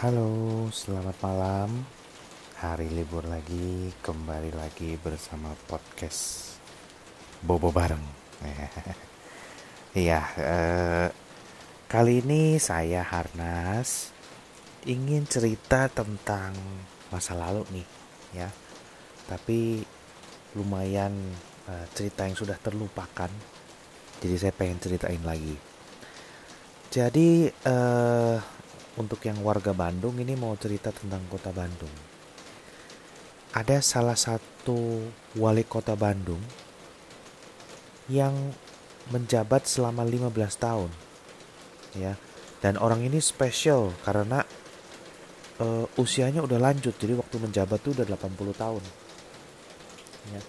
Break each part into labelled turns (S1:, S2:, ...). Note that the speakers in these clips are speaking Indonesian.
S1: Halo, selamat malam. Hari libur lagi, kembali lagi bersama podcast Bobo bareng. Iya, eh, kali ini saya Harnas ingin cerita tentang masa lalu nih, ya. Tapi lumayan eh, cerita yang sudah terlupakan. Jadi saya pengen ceritain lagi. Jadi eh, untuk yang warga Bandung ini mau cerita tentang kota Bandung. Ada salah satu wali kota Bandung yang menjabat selama 15 tahun. Ya. Dan orang ini spesial karena uh, usianya udah lanjut. Jadi waktu menjabat tuh udah 80 tahun. Ya.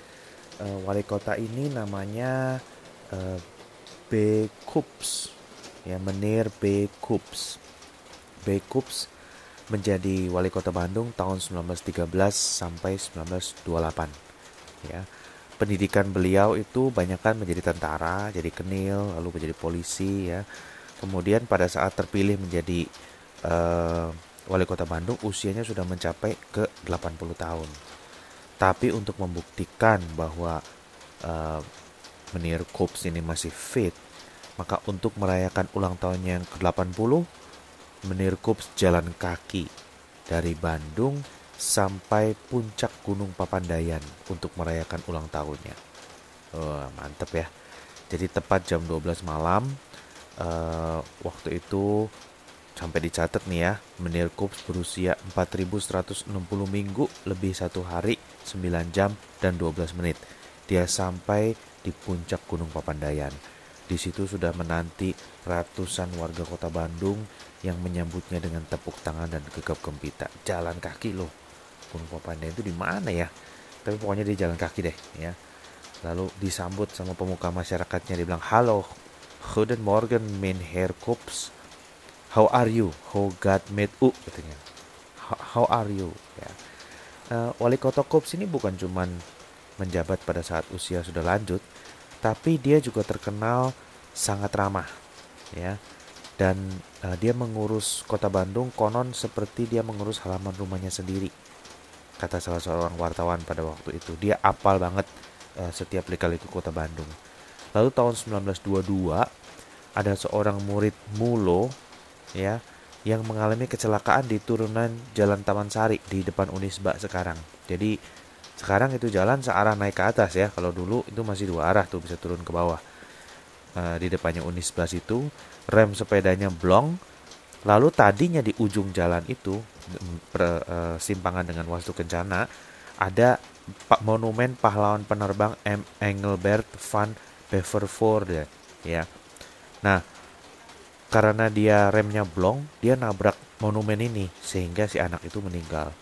S1: Uh, wali kota ini namanya uh, B. Kups. Ya, Menir B. Kups. B. Kups menjadi wali kota Bandung tahun 1913 sampai 1928. Ya pendidikan beliau itu banyak kan menjadi tentara, jadi kenil, lalu menjadi polisi ya. Kemudian pada saat terpilih menjadi uh, wali kota Bandung usianya sudah mencapai ke 80 tahun. Tapi untuk membuktikan bahwa uh, Menir Kops ini masih fit, maka untuk merayakan ulang tahunnya yang ke-80, Menir Kops jalan kaki dari Bandung sampai puncak Gunung Papandayan untuk merayakan ulang tahunnya. Oh, mantep ya. Jadi tepat jam 12 malam uh, waktu itu sampai dicatat nih ya, Menir Kups berusia 4160 minggu lebih satu hari, 9 jam dan 12 menit. Dia sampai di puncak Gunung Papandayan. Di situ sudah menanti ratusan warga kota Bandung yang menyambutnya dengan tepuk tangan dan gegap gempita. Jalan kaki loh. Gunung Papandayan itu di mana ya? Tapi pokoknya di jalan kaki deh ya. Lalu disambut sama pemuka masyarakatnya. Dia bilang halo Guten Morgen mein Herr Kops. How are you? How God made u? katanya. How, are you? Ya. Uh, wali kota Kops ini bukan cuman menjabat pada saat usia sudah lanjut tapi dia juga terkenal sangat ramah ya dan uh, dia mengurus kota Bandung konon seperti dia mengurus halaman rumahnya sendiri kata salah seorang wartawan pada waktu itu. Dia apal banget uh, setiap lika-liku kota Bandung. Lalu tahun 1922 ada seorang murid Mulo ya yang mengalami kecelakaan di turunan Jalan Taman Sari di depan Unisba sekarang. Jadi sekarang itu jalan searah naik ke atas ya. Kalau dulu itu masih dua arah tuh bisa turun ke bawah. Uh, di depannya Unisba itu rem sepedanya blong Lalu tadinya di ujung jalan itu eh, dengan Wastu Kencana ada monumen pahlawan penerbang M. Engelbert van Bevervoorde ya. Nah, karena dia remnya blong, dia nabrak monumen ini sehingga si anak itu meninggal.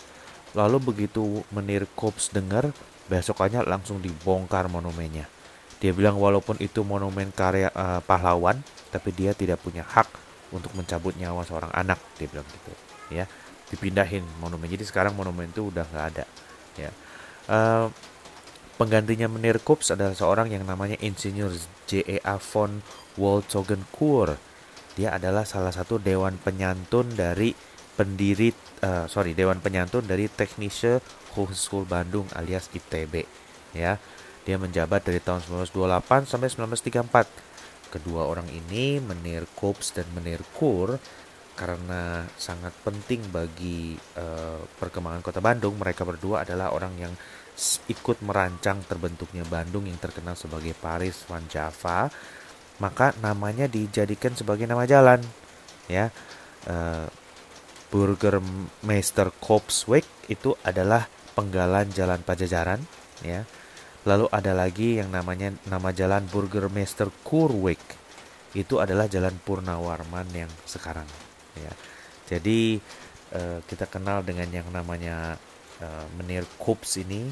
S1: Lalu begitu Menir Kops dengar, besokannya langsung dibongkar monumennya. Dia bilang walaupun itu monumen karya uh, pahlawan, tapi dia tidak punya hak untuk mencabut nyawa seorang anak dia bilang gitu ya dipindahin monumen jadi sekarang monumen itu udah nggak ada ya uh, penggantinya Menir Kups adalah seorang yang namanya Insinyur J.E.A. von Wolzogenkur dia adalah salah satu dewan penyantun dari pendiri uh, sorry dewan penyantun dari Teknische Hochschule Bandung alias ITB ya. Dia menjabat dari tahun 1928 sampai 1934 Kedua orang ini, Menir Kops dan Menir Kur, karena sangat penting bagi uh, perkembangan kota Bandung, mereka berdua adalah orang yang ikut merancang terbentuknya Bandung yang terkenal sebagai Paris Van Java, maka namanya dijadikan sebagai nama jalan, ya. Uh, Burgermeister Kopsweg itu adalah penggalan jalan Pajajaran, ya Lalu ada lagi yang namanya nama jalan Burgermeister Kurwik. Itu adalah jalan Purnawarman yang sekarang ya. Jadi uh, kita kenal dengan yang namanya uh, Menir Kups ini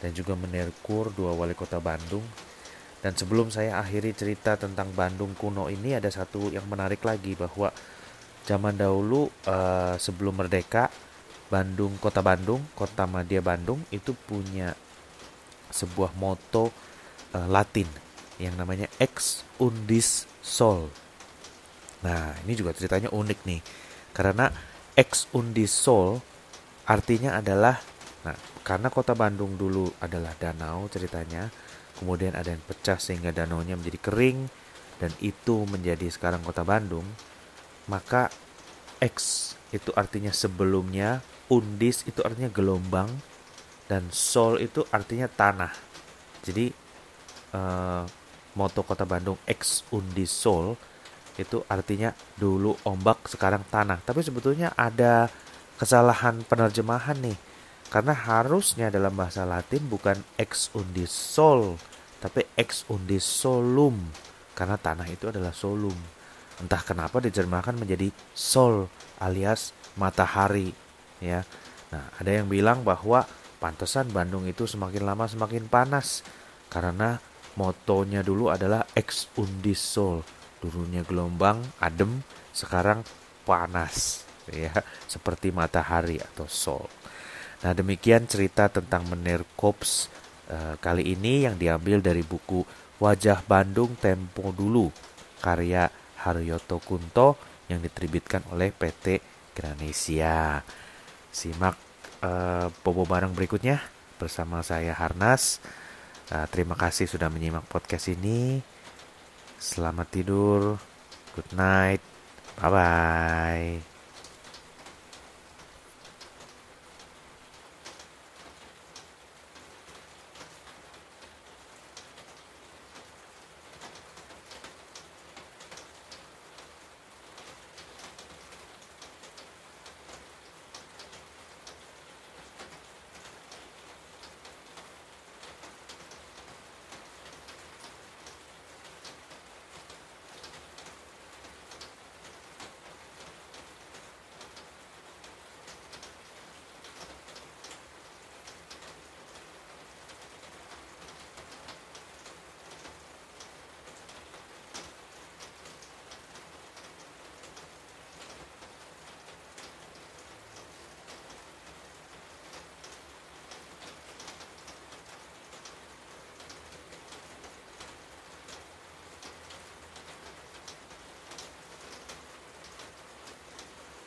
S1: dan juga Menir Kur dua wali kota Bandung. Dan sebelum saya akhiri cerita tentang Bandung kuno ini ada satu yang menarik lagi bahwa zaman dahulu uh, sebelum merdeka Bandung kota Bandung, kota Madia Bandung itu punya sebuah moto uh, Latin yang namanya ex undis sol. Nah, ini juga ceritanya unik nih. Karena ex undis sol artinya adalah nah karena kota Bandung dulu adalah danau ceritanya kemudian ada yang pecah sehingga danaunya menjadi kering dan itu menjadi sekarang kota Bandung maka ex itu artinya sebelumnya undis itu artinya gelombang dan sol itu artinya tanah jadi eh, moto kota Bandung ex undis sol itu artinya dulu ombak sekarang tanah tapi sebetulnya ada kesalahan penerjemahan nih karena harusnya dalam bahasa Latin bukan ex undis sol, tapi ex undis solum. Karena tanah itu adalah solum. Entah kenapa diterjemahkan menjadi sol alias matahari, ya. Nah, ada yang bilang bahwa pantesan Bandung itu semakin lama semakin panas karena motonya dulu adalah ex undis sol. Dulunya gelombang, adem, sekarang panas, ya, seperti matahari atau sol. Nah demikian cerita tentang Menir Kops uh, kali ini yang diambil dari buku Wajah Bandung Tempo Dulu karya Haryoto Kunto yang diterbitkan oleh PT Granesia. Simak uh, Bobo Bareng berikutnya bersama saya Harnas. Uh, terima kasih sudah menyimak podcast ini. Selamat tidur. Good night. Bye bye.